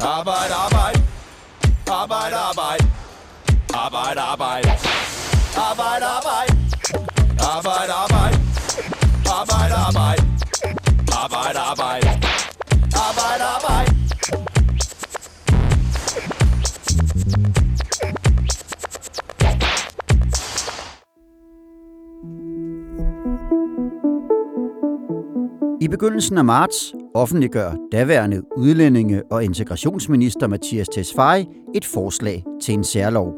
Arbejde, arbejde. Arbejde, arbejde. Arbejde, arbejde. Arbejde, arbejde. Arbejde, arbejde. Arbejde, arbejde. Arbejde, arbejde. Arbejde, arbejde. I begyndelsen af marts offentliggør daværende udlændinge- og integrationsminister Mathias Tesfaye et forslag til en særlov.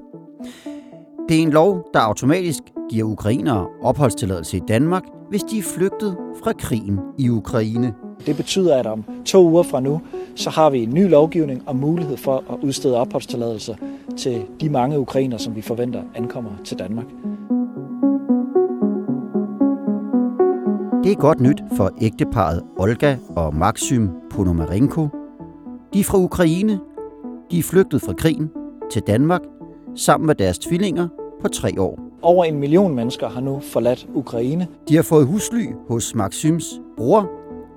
Det er en lov, der automatisk giver ukrainere opholdstilladelse i Danmark, hvis de er flygtet fra krigen i Ukraine. Det betyder, at om to uger fra nu, så har vi en ny lovgivning og mulighed for at udstede opholdstilladelser til de mange ukrainer, som vi forventer ankommer til Danmark. Det er godt nyt for ægteparet Olga og Maxim Ponomarenko. De er fra Ukraine. De er flygtet fra krigen til Danmark sammen med deres tvillinger på tre år. Over en million mennesker har nu forladt Ukraine. De har fået husly hos Maxims bror,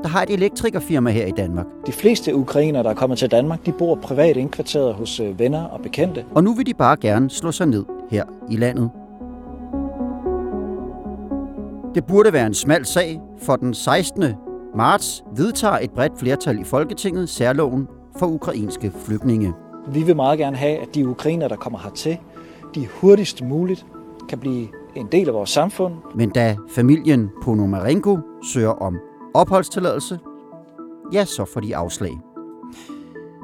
der har et elektrikerfirma her i Danmark. De fleste ukrainer, der er kommet til Danmark, de bor privat indkvarteret hos øh, venner og bekendte. Og nu vil de bare gerne slå sig ned her i landet. Det burde være en smal sag, for den 16. marts vedtager et bredt flertal i Folketinget særloven for ukrainske flygtninge. Vi vil meget gerne have, at de ukrainer, der kommer hertil, de hurtigst muligt kan blive en del af vores samfund. Men da familien Ponomarenko søger om opholdstilladelse, ja, så får de afslag.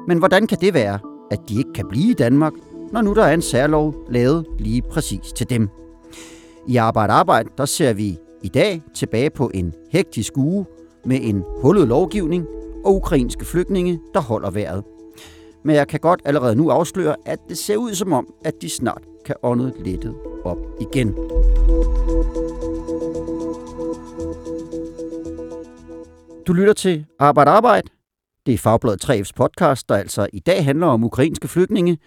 Men hvordan kan det være, at de ikke kan blive i Danmark, når nu der er en særlov lavet lige præcis til dem? I Arbejde Arbejde, der ser vi i dag tilbage på en hektisk uge med en hullet lovgivning og ukrainske flygtninge, der holder vejret. Men jeg kan godt allerede nu afsløre, at det ser ud som om, at de snart kan ånde lettet op igen. Du lytter til Arbejde Arbejde. Det er Fagbladet 3F's podcast, der altså i dag handler om ukrainske flygtninge.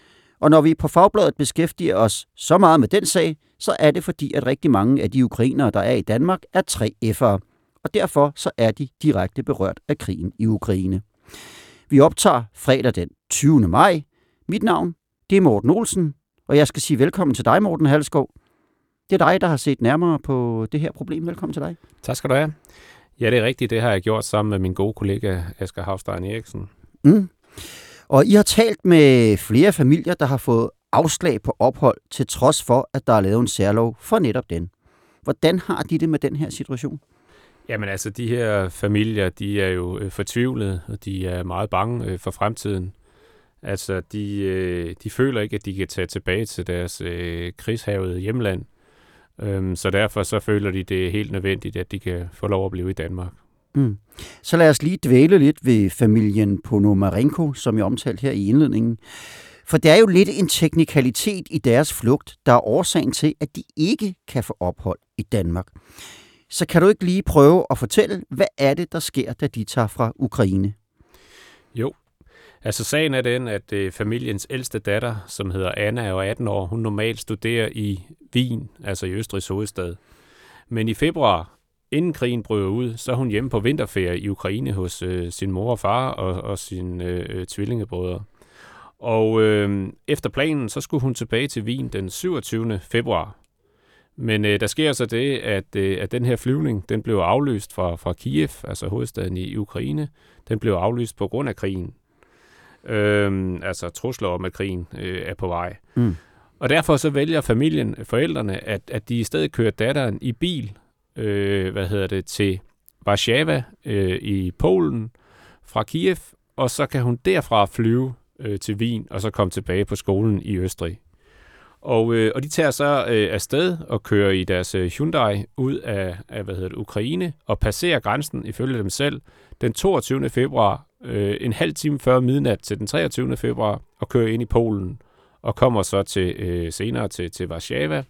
Og når vi på Fagbladet beskæftiger os så meget med den sag, så er det fordi, at rigtig mange af de ukrainere, der er i Danmark, er 3F'ere. Og derfor så er de direkte berørt af krigen i Ukraine. Vi optager fredag den 20. maj. Mit navn, det er Morten Olsen, og jeg skal sige velkommen til dig, Morten Halskov. Det er dig, der har set nærmere på det her problem. Velkommen til dig. Tak skal du have. Ja, det er rigtigt. Det har jeg gjort sammen med min gode kollega Asger Havstein Eriksen. Mm. Og I har talt med flere familier, der har fået afslag på ophold, til trods for, at der er lavet en særlov for netop den. Hvordan har de det med den her situation? Jamen altså, de her familier, de er jo øh, fortvivlede, og de er meget bange øh, for fremtiden. Altså, de, øh, de føler ikke, at de kan tage tilbage til deres krigshavede hjemland. Øhm, så derfor så føler de, det er helt nødvendigt, at de kan få lov at blive i Danmark. Mm. Så lad os lige dvæle lidt ved familien Ponomarenko, som jeg omtalte her i indledningen. For det er jo lidt en teknikalitet i deres flugt, der er årsagen til, at de ikke kan få ophold i Danmark. Så kan du ikke lige prøve at fortælle, hvad er det, der sker, da de tager fra Ukraine? Jo, altså sagen er den, at øh, familiens ældste datter, som hedder Anna er 18 år, hun normalt studerer i Wien, altså i Østrigs hovedstad. Men i februar, inden krigen bryder ud, så er hun hjemme på vinterferie i Ukraine hos øh, sin mor og far og, og sine øh, tvillingebrødre. Og øh, efter planen, så skulle hun tilbage til Wien den 27. februar. Men øh, der sker så det, at, øh, at den her flyvning, den blev aflyst fra, fra Kiev, altså hovedstaden i Ukraine. Den blev aflyst på grund af krigen. Øh, altså trusler om, at krigen øh, er på vej. Mm. Og derfor så vælger familien, forældrene, at, at de i stedet kører datteren i bil, øh, hvad hedder det, til Warszawa øh, i Polen fra Kiev, og så kan hun derfra flyve øh, til Wien, og så komme tilbage på skolen i Østrig. Og, øh, og de tager så øh, afsted og kører i deres øh, Hyundai ud af, af hvad hedder det, Ukraine og passerer grænsen ifølge dem selv den 22. februar, øh, en halv time før midnat til den 23. februar, og kører ind i Polen og kommer så til øh, senere til, til Warszawa.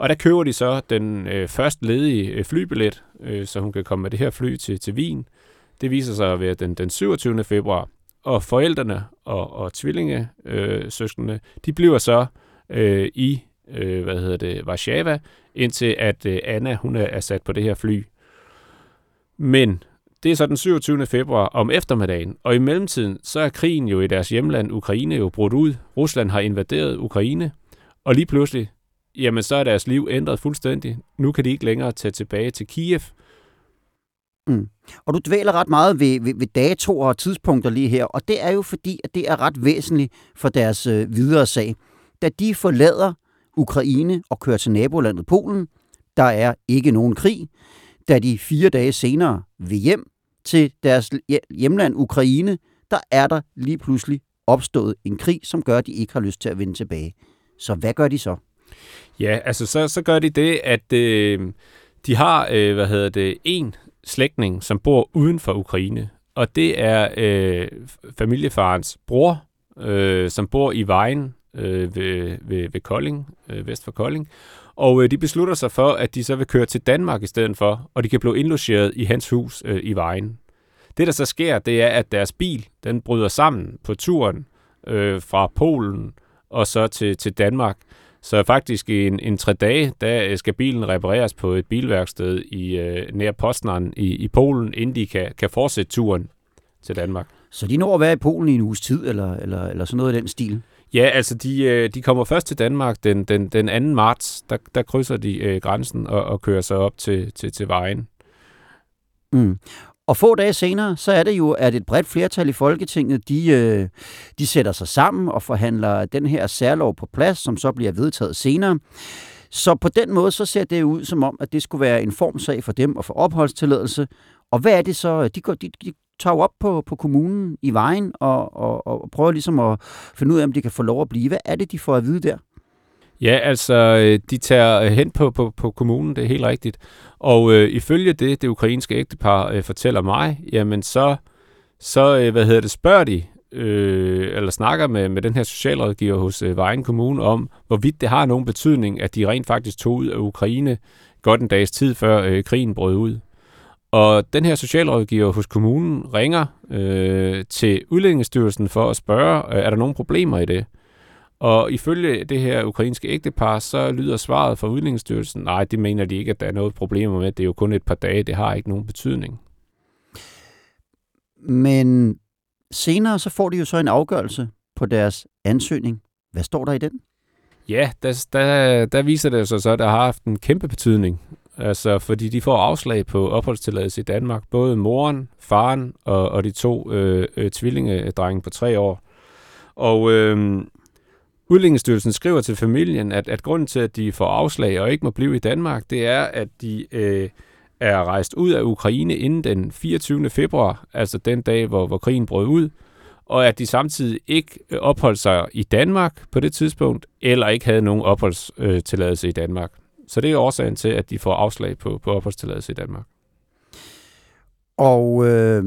Og der køber de så den øh, først ledige øh, flybillet, øh, så hun kan komme med det her fly til, til Wien. Det viser sig at være den, den 27. februar. Og forældrene og, og tvillinge, øh, søskende, de bliver så øh, i øh, hvad hedder det, Warszawa, indtil at øh, Anna hun er, er sat på det her fly. Men det er så den 27. februar om eftermiddagen, og i mellemtiden, så er krigen jo i deres hjemland Ukraine jo brudt ud. Rusland har invaderet Ukraine, og lige pludselig, jamen så er deres liv ændret fuldstændig. Nu kan de ikke længere tage tilbage til Kiev. Mm. Og du dvæler ret meget ved, ved, ved datoer og tidspunkter lige her, og det er jo fordi, at det er ret væsentligt for deres øh, videre sag. Da de forlader Ukraine og kører til nabolandet Polen, der er ikke nogen krig. Da de fire dage senere vil hjem til deres hjemland Ukraine, der er der lige pludselig opstået en krig, som gør, at de ikke har lyst til at vende tilbage. Så hvad gør de så? Ja, altså så, så gør de det, at øh, de har, øh, hvad hedder det, en slægtning, som bor uden for Ukraine. Og det er øh, familiefarens bror, øh, som bor i vejen øh, ved, ved, ved Kolding, øh, vest for Kolding. Og øh, de beslutter sig for, at de så vil køre til Danmark i stedet for, og de kan blive indlogeret i hans hus øh, i vejen. Det, der så sker, det er, at deres bil, den bryder sammen på turen øh, fra Polen og så til, til Danmark. Så faktisk i en, en tre dage, der skal bilen repareres på et bilværksted i øh, nær Postnan i, i Polen, inden de kan, kan fortsætte turen til Danmark. Så de når at være i Polen i en uges tid, eller, eller, eller sådan noget i den stil? Ja, altså de, øh, de kommer først til Danmark den, den, den 2. marts. Der, der krydser de øh, grænsen og, og kører sig op til, til, til vejen. Mm. Og få dage senere, så er det jo, at et bredt flertal i Folketinget, de, øh, de sætter sig sammen og forhandler den her særlov på plads, som så bliver vedtaget senere. Så på den måde, så ser det ud som om, at det skulle være en formsag for dem at få opholdstilladelse. Og hvad er det så? De, går, de, de tager op på, på kommunen i vejen og, og, og prøver ligesom at finde ud af, om de kan få lov at blive. Hvad er det, de får at vide der? Ja, altså, øh, de tager øh, hen på, på, på kommunen, det er helt rigtigt. Og øh, ifølge det, det ukrainske ægtepar øh, fortæller mig, jamen så, så øh, hvad hedder det, spørger de, øh, eller snakker med, med den her socialrådgiver hos øh, Vejen Kommune om, hvorvidt det har nogen betydning, at de rent faktisk tog ud af Ukraine godt en dags tid før øh, krigen brød ud. Og den her socialrådgiver hos kommunen ringer øh, til Udlændingsstyrelsen for at spørge, øh, er der nogen problemer i det? Og ifølge det her ukrainske ægtepar, så lyder svaret fra Udlændingsstyrelsen, nej, det mener de ikke, at der er noget problemer med. Det er jo kun et par dage, det har ikke nogen betydning. Men senere så får de jo så en afgørelse på deres ansøgning. Hvad står der i den? Ja, der, der, der viser det sig så, at det har haft en kæmpe betydning. Altså, fordi de får afslag på opholdstilladelse i Danmark. Både moren, faren og, og de to øh, øh, tvillingedrenge på tre år. Og øh, Udlændingsstyrelsen skriver til familien, at, at grunden til, at de får afslag og ikke må blive i Danmark, det er, at de øh, er rejst ud af Ukraine inden den 24. februar, altså den dag, hvor, hvor krigen brød ud, og at de samtidig ikke øh, opholdt sig i Danmark på det tidspunkt, eller ikke havde nogen opholdstilladelse øh, i Danmark. Så det er årsagen til, at de får afslag på, på opholdstilladelse i Danmark. Og øh,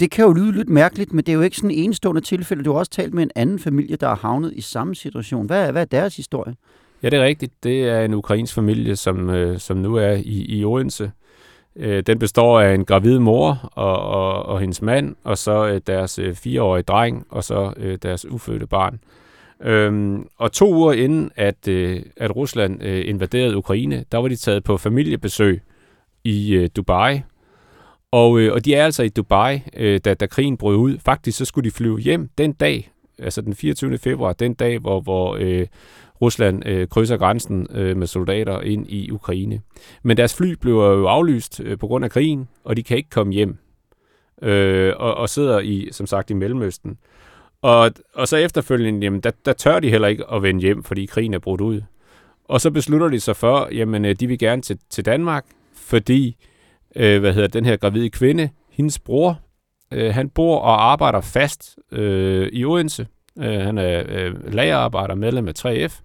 det kan jo lyde lidt mærkeligt, men det er jo ikke sådan en enestående tilfælde. Du har også talt med en anden familie, der har havnet i samme situation. Hvad er, hvad er deres historie? Ja, det er rigtigt. Det er en ukrainsk familie, som, øh, som nu er i, i Odense. Øh, den består af en gravid mor og, og, og hendes mand, og så øh, deres øh, fireårige dreng, og så øh, deres ufødte barn. Øhm, og to uger inden, at, øh, at Rusland øh, invaderede Ukraine, der var de taget på familiebesøg i øh, Dubai. Og, øh, og de er altså i Dubai, øh, da, da krigen brød ud. Faktisk så skulle de flyve hjem den dag, altså den 24. februar, den dag, hvor, hvor øh, Rusland øh, krydser grænsen øh, med soldater ind i Ukraine. Men deres fly blev jo aflyst øh, på grund af krigen, og de kan ikke komme hjem. Øh, og, og sidder i, som sagt, i Mellemøsten. Og, og så efterfølgende, jamen, der, der tør de heller ikke at vende hjem, fordi krigen er brudt ud. Og så beslutter de sig for, jamen, øh, de vil gerne til, til Danmark, fordi, øh, hvad hedder den her gravide kvinde, hendes bror, øh, han bor og arbejder fast øh, i Odense. Øh, han er øh, lagerarbejder, medlem af 3F,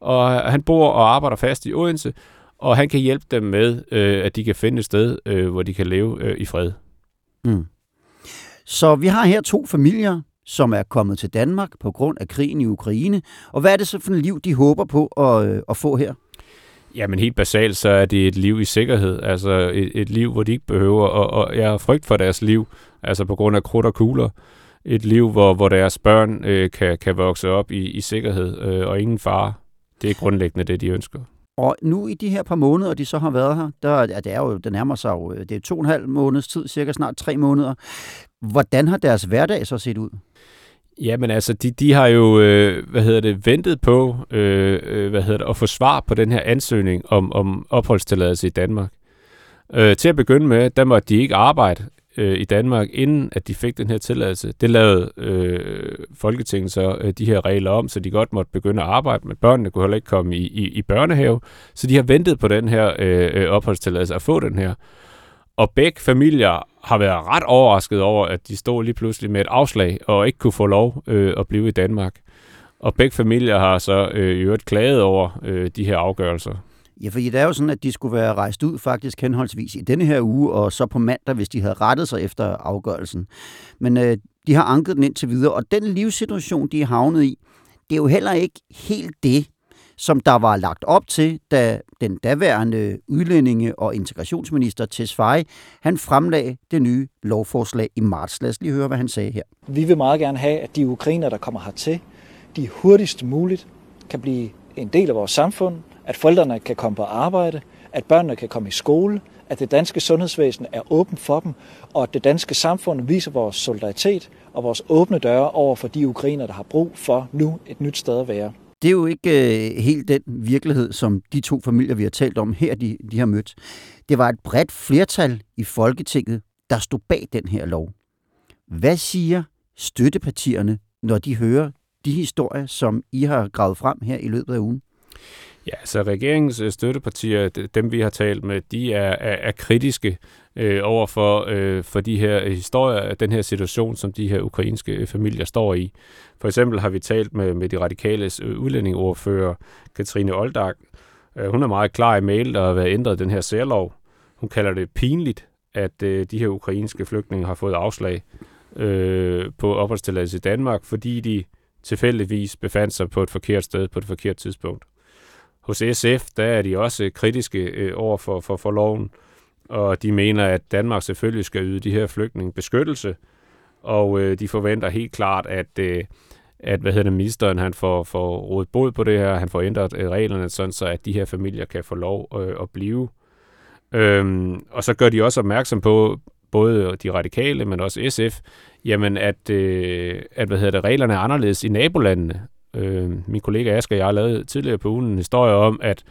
og han bor og arbejder fast i Odense, og han kan hjælpe dem med, øh, at de kan finde et sted, øh, hvor de kan leve øh, i fred. Mm. Så vi har her to familier, som er kommet til Danmark på grund af krigen i Ukraine. Og hvad er det så for et liv, de håber på at, øh, at få her? Jamen helt basalt, så er det et liv i sikkerhed. Altså et, et liv, hvor de ikke behøver, og, og jeg har frygt for deres liv, altså på grund af krudt og kugler. Et liv, hvor, hvor deres børn øh, kan, kan vokse op i, i sikkerhed øh, og ingen fare. Det er grundlæggende det, de ønsker. Og nu i de her par måneder, de så har været her, der, ja, det er jo, det nærmer sig jo, øh, det er to og en halv måneds tid, cirka snart tre måneder. Hvordan har deres hverdag så set ud? Jamen altså, de, de har jo, øh, hvad hedder det, ventet på, øh, øh, hvad hedder det, at få svar på den her ansøgning om, om opholdstilladelse i Danmark. Øh, til at begynde med, der måtte de ikke arbejde øh, i Danmark, inden at de fik den her tilladelse. Det lavede øh, Folketinget så øh, de her regler om, så de godt måtte begynde at arbejde, men børnene kunne heller ikke komme i, i, i børnehave. Så de har ventet på den her øh, øh opholdstilladelse at få den her. Og begge familier har været ret overrasket over, at de stod lige pludselig med et afslag og ikke kunne få lov øh, at blive i Danmark. Og begge familier har så øh, i øvrigt klaget over øh, de her afgørelser. Ja, for det er jo sådan, at de skulle være rejst ud faktisk henholdsvis i denne her uge, og så på mandag, hvis de havde rettet sig efter afgørelsen. Men øh, de har anket den indtil videre, og den livssituation, de er havnet i, det er jo heller ikke helt det, som der var lagt op til, da den daværende udlændinge- og integrationsminister Tesfaye, han fremlagde det nye lovforslag i marts. Lad os lige høre, hvad han sagde her. Vi vil meget gerne have, at de ukrainer, der kommer hertil, de hurtigst muligt kan blive en del af vores samfund, at forældrene kan komme på arbejde, at børnene kan komme i skole, at det danske sundhedsvæsen er åben for dem, og at det danske samfund viser vores solidaritet og vores åbne døre over for de ukrainer, der har brug for nu et nyt sted at være. Det er jo ikke øh, helt den virkelighed, som de to familier, vi har talt om her, de, de har mødt. Det var et bredt flertal i Folketinget, der stod bag den her lov. Hvad siger støttepartierne, når de hører de historier, som I har gravet frem her i løbet af ugen? Ja, så regeringens øh, støttepartier, dem vi har talt med, de er, er, er kritiske øh, over for, øh, for de her øh, historier, den her situation, som de her ukrainske øh, familier står i. For eksempel har vi talt med, med de radikales udlændingeordfører, Katrine Oldag. Hun er meget klar i mail, der har været ændret den her særlov. Hun kalder det pinligt, at øh, de her ukrainske flygtninge har fået afslag øh, på opholdstilladelse i Danmark, fordi de tilfældigvis befandt sig på et forkert sted på et forkert tidspunkt. Hos SF, der er de også kritiske øh, over for, for, for loven, og de mener, at Danmark selvfølgelig skal yde de her flygtninge beskyttelse, og øh, de forventer helt klart, at, øh, at hvad hedder det, ministeren han får, får rådet bod på det her, han får ændret øh, reglerne, sådan så at de her familier kan få lov øh, at blive. Øhm, og så gør de også opmærksom på, både de radikale, men også SF, jamen at, øh, at hvad hedder det, reglerne er anderledes i nabolandene. Øh, min kollega Asger og jeg lavede tidligere på ugen en historie om, at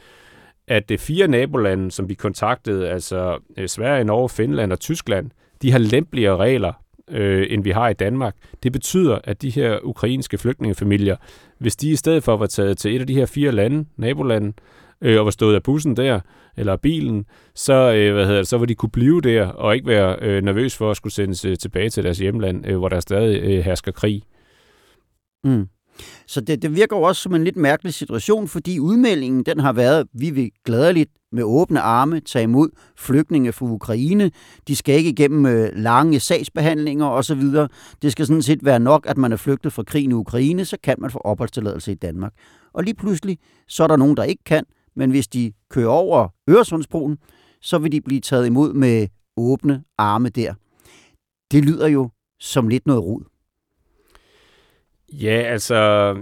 at det fire nabolande, som vi kontaktede, altså øh, Sverige, Norge, Finland og Tyskland, de har lempeligere regler, øh, end vi har i Danmark. Det betyder, at de her ukrainske flygtningefamilier, hvis de i stedet for var taget til et af de her fire lande, nabolande, øh, og var stået af bussen der, eller bilen, så, øh, hvad hedder det, så var de kunne blive der, og ikke være øh, nervøs for at skulle sendes øh, tilbage til deres hjemland, øh, hvor der stadig øh, hersker krig. Mm. Så det, det virker jo også som en lidt mærkelig situation, fordi udmeldingen den har været, vi vil gladeligt med åbne arme tage imod flygtninge fra Ukraine. De skal ikke igennem øh, lange sagsbehandlinger osv. Det skal sådan set være nok, at man er flygtet fra krigen i Ukraine, så kan man få opholdstilladelse i Danmark. Og lige pludselig, så er der nogen, der ikke kan, men hvis de kører over Øresundsbroen, så vil de blive taget imod med åbne arme der. Det lyder jo som lidt noget rod. Ja, altså,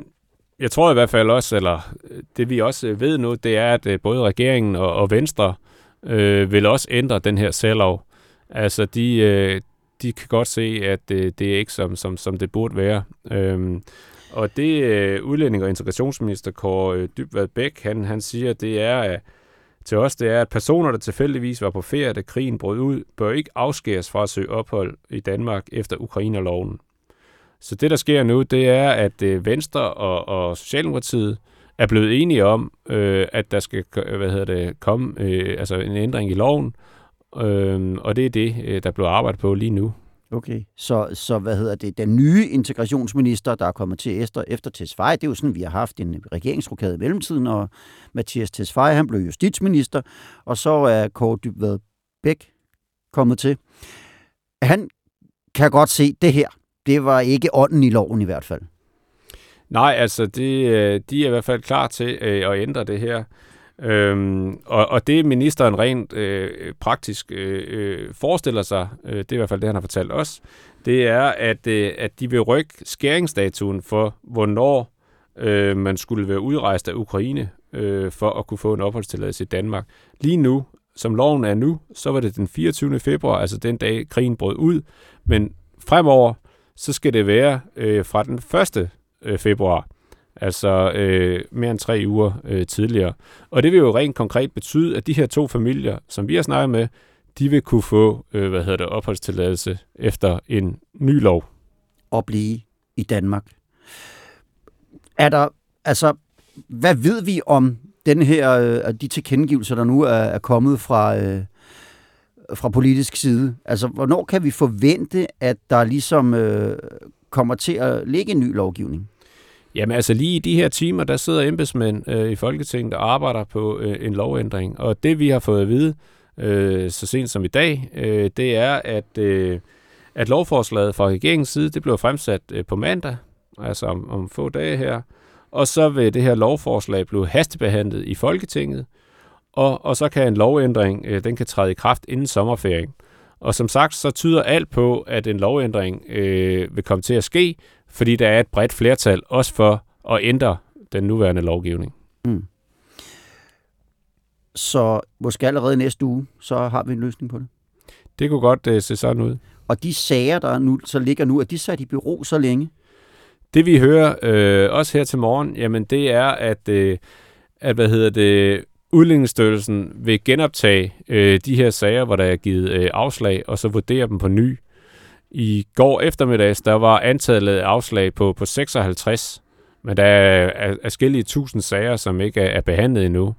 jeg tror i hvert fald også, eller øh, det vi også øh, ved nu, det er, at øh, både regeringen og, og Venstre øh, vil også ændre den her særlov. Altså, de, øh, de kan godt se, at det, det er ikke som, som, som det burde være. Øhm, og det øh, udlænding- og integrationsminister Kåre øh, Dybvad Bæk, han, han siger, det er at, til os, det er, at personer, der tilfældigvis var på ferie, da krigen brød ud, bør ikke afskæres fra at søge ophold i Danmark efter Ukrainerloven. Så det, der sker nu, det er, at øh, Venstre og, og Socialdemokratiet er blevet enige om, øh, at der skal øh, hvad hedder det, komme øh, altså en ændring i loven, øh, og det er det, øh, der bliver arbejdet på lige nu. Okay, så, så hvad hedder det, den nye integrationsminister, der er kommet til efter, efter Tesfaye, det er jo sådan, vi har haft en regeringsrokade i mellemtiden, og Mathias Tesfaye, han blev justitsminister, og så er Kåre Dybvad Bæk kommet til. Han kan godt se det her, det var ikke ånden i loven i hvert fald. Nej, altså det, øh, de er i hvert fald klar til øh, at ændre det her. Øhm, og, og det ministeren rent øh, praktisk øh, øh, forestiller sig, øh, det er i hvert fald det, han har fortalt os, det er, at, øh, at de vil rykke skæringsdatoen for, hvornår øh, man skulle være udrejst af Ukraine øh, for at kunne få en opholdstilladelse i Danmark. Lige nu, som loven er nu, så var det den 24. februar, altså den dag krigen brød ud, men fremover, så skal det være øh, fra den 1. Øh, februar, altså øh, mere end tre uger øh, tidligere. Og det vil jo rent konkret betyde, at de her to familier, som vi har snakket med, de vil kunne få øh, hvad hedder det, opholdstilladelse efter en ny lov. Og blive i Danmark. Er der, altså, hvad ved vi om den her, øh, de tilkendegivelser, der nu er, er kommet fra, øh, fra politisk side? Altså, hvornår kan vi forvente, at der ligesom øh, kommer til at ligge en ny lovgivning? Jamen altså lige i de her timer, der sidder embedsmænd øh, i Folketinget og arbejder på øh, en lovændring. Og det vi har fået at vide øh, så sent som i dag, øh, det er, at, øh, at lovforslaget fra regeringens side, det blev fremsat øh, på mandag, altså om, om få dage her. Og så vil det her lovforslag blive hastebehandlet i Folketinget, og, og så kan en lovændring, øh, den kan træde i kraft inden sommerferien. Og som sagt, så tyder alt på, at en lovændring øh, vil komme til at ske, fordi der er et bredt flertal også for at ændre den nuværende lovgivning. Mm. Så måske allerede næste uge, så har vi en løsning på det? Det kunne godt uh, se sådan ud. Og de sager, der nu, så ligger nu, er de sat i bureau så længe? Det vi hører øh, også her til morgen, jamen det er, at, øh, at hvad hedder det, Udlændingsstyrelsen vil genoptage øh, de her sager, hvor der er givet øh, afslag, og så vurdere dem på ny. I går eftermiddags, der var antallet af afslag på, på 56, men der er forskellige tusind sager, som ikke er, er behandlet endnu.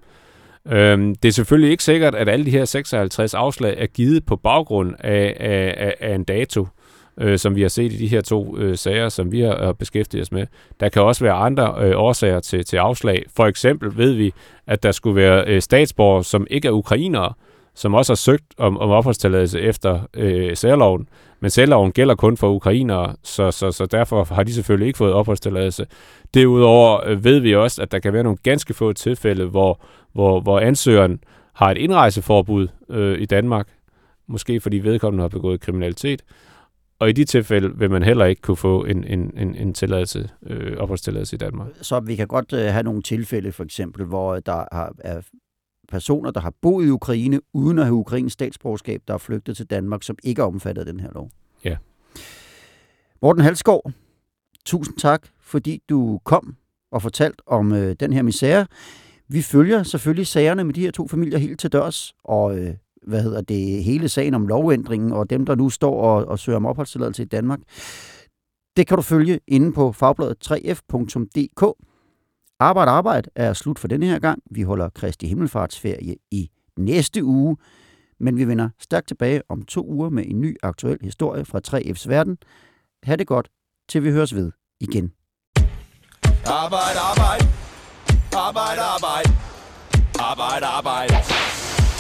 Øhm, det er selvfølgelig ikke sikkert, at alle de her 56 afslag er givet på baggrund af, af, af en dato, øh, som vi har set i de her to øh, sager, som vi har beskæftiget os med. Der kan også være andre øh, årsager til, til afslag. For eksempel ved vi, at der skulle være øh, statsborgere, som ikke er ukrainere, som også har søgt om, om opholdstilladelse efter øh, særloven. Men særloven gælder kun for ukrainere, så, så, så derfor har de selvfølgelig ikke fået opholdstilladelse. Derudover øh, ved vi også, at der kan være nogle ganske få tilfælde, hvor, hvor, hvor ansøgeren har et indrejseforbud øh, i Danmark, måske fordi vedkommende har begået kriminalitet, og i de tilfælde vil man heller ikke kunne få en, en, en, en tilladelse, øh, opholdstilladelse i Danmark. Så vi kan godt øh, have nogle tilfælde, for eksempel, hvor der har, er personer, der har boet i Ukraine, uden at have ukrainsk statsborgerskab, der er flygtet til Danmark, som ikke er omfattet af den her lov. Ja. Morten Halsgaard, tusind tak, fordi du kom og fortalt om øh, den her misære. Vi følger selvfølgelig sagerne med de her to familier helt til dørs, og øh, hvad hedder det, hele sagen om lovændringen, og dem, der nu står og, og søger om opholdstilladelse i Danmark. Det kan du følge inde på fagbladet 3f.dk. Arbejde, arbejde er slut for denne her gang. Vi holder Kristi Himmelfartsferie i næste uge, men vi vender stærkt tilbage om to uger med en ny aktuel historie fra 3F's verden. Ha' det godt, til vi høres ved igen. Arbejde, arbejde.